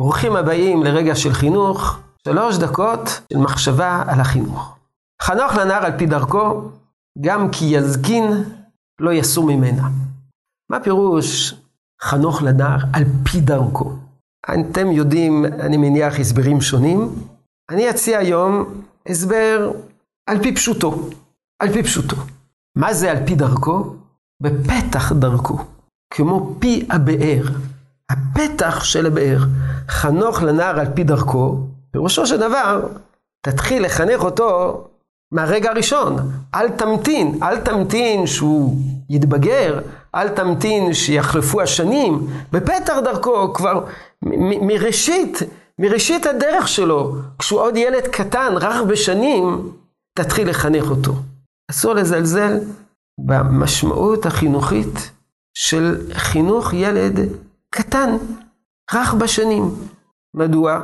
ברוכים הבאים לרגע של חינוך, שלוש דקות של מחשבה על החינוך. חנוך לנער על פי דרכו, גם כי יזקין לא יסור ממנה. מה פירוש חנוך לנער על פי דרכו? אתם יודעים, אני מניח, הסברים שונים. אני אציע היום הסבר על פי פשוטו. על פי פשוטו. מה זה על פי דרכו? בפתח דרכו. כמו פי הבאר. הפתח של הבאר. חנוך לנער על פי דרכו, פירושו של דבר, תתחיל לחנך אותו מהרגע הראשון. אל תמתין, אל תמתין שהוא יתבגר, אל תמתין שיחלפו השנים. בפתח דרכו, כבר מראשית, מראשית הדרך שלו, כשהוא עוד ילד קטן, רך בשנים, תתחיל לחנך אותו. אסור לזלזל במשמעות החינוכית של חינוך ילד קטן, רך בשנים. מדוע?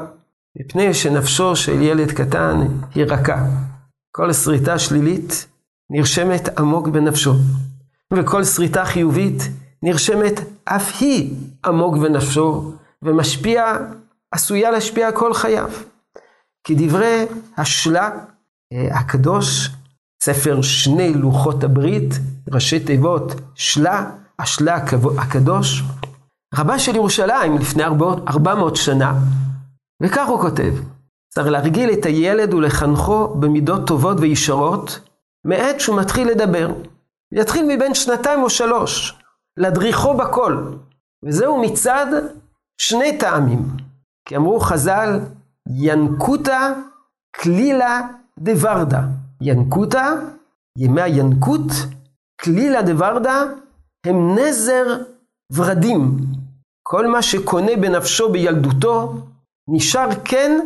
מפני שנפשו של ילד קטן היא רכה. כל שריטה שלילית נרשמת עמוק בנפשו, וכל שריטה חיובית נרשמת אף היא עמוק בנפשו, ומשפיע, עשויה להשפיע כל חייו. כדברי השלה הקדוש, ספר שני לוחות הברית, ראשי תיבות שלה, השלה הקדוש, רבה של ירושלים לפני 400 שנה, וכך הוא כותב, צריך להרגיל את הילד ולחנכו במידות טובות וישרות, מעת שהוא מתחיל לדבר. יתחיל מבין שנתיים או שלוש, להדריכו בכל, וזהו מצד שני טעמים. כי אמרו חז"ל, ינקותא כלילה דוורדה. ינקותא, ימי הינקות, כלילה דוורדה, הם נזר ורדים. כל מה שקונה בנפשו בילדותו, נשאר כן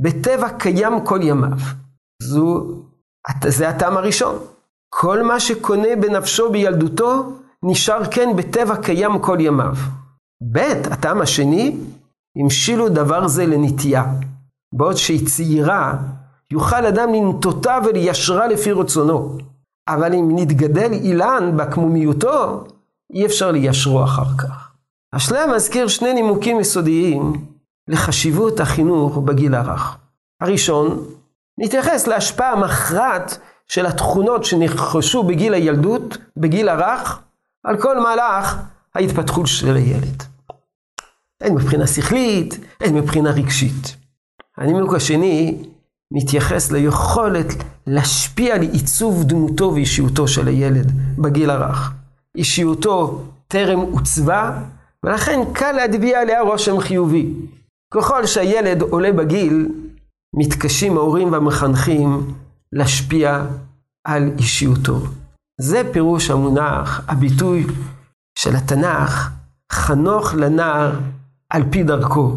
בטבע קיים כל ימיו. זו, זה הטעם הראשון. כל מה שקונה בנפשו בילדותו, נשאר כן בטבע קיים כל ימיו. ב', הטעם השני, המשילו דבר זה לנטייה. בעוד שהיא צעירה, יוכל אדם לנטותה וליישרה לפי רצונו. אבל אם נתגדל אילן בעקמומיותו, אי אפשר ליישרו אחר כך. השלם מזכיר שני נימוקים יסודיים לחשיבות החינוך בגיל הרך. הראשון, נתייחס להשפעה המכרעת של התכונות שנרכשו בגיל הילדות, בגיל הרך, על כל מהלך ההתפתחות של הילד. הן מבחינה שכלית, הן מבחינה רגשית. הנימוק השני מתייחס ליכולת להשפיע על עיצוב דמותו ואישיותו של הילד בגיל הרך. אישיותו טרם עוצבה, ולכן קל להטביע עליה רושם חיובי. ככל שהילד עולה בגיל, מתקשים ההורים והמחנכים להשפיע על אישיותו. זה פירוש המונח, הביטוי של התנ"ך, חנוך לנער על פי דרכו.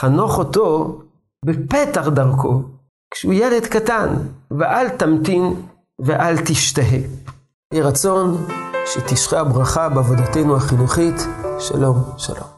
חנוך אותו בפתח דרכו, כשהוא ילד קטן, ואל תמתין ואל תשתהה. יהי רצון שתשרה הברכה בעבודתנו החינוכית. Shalom, shalom.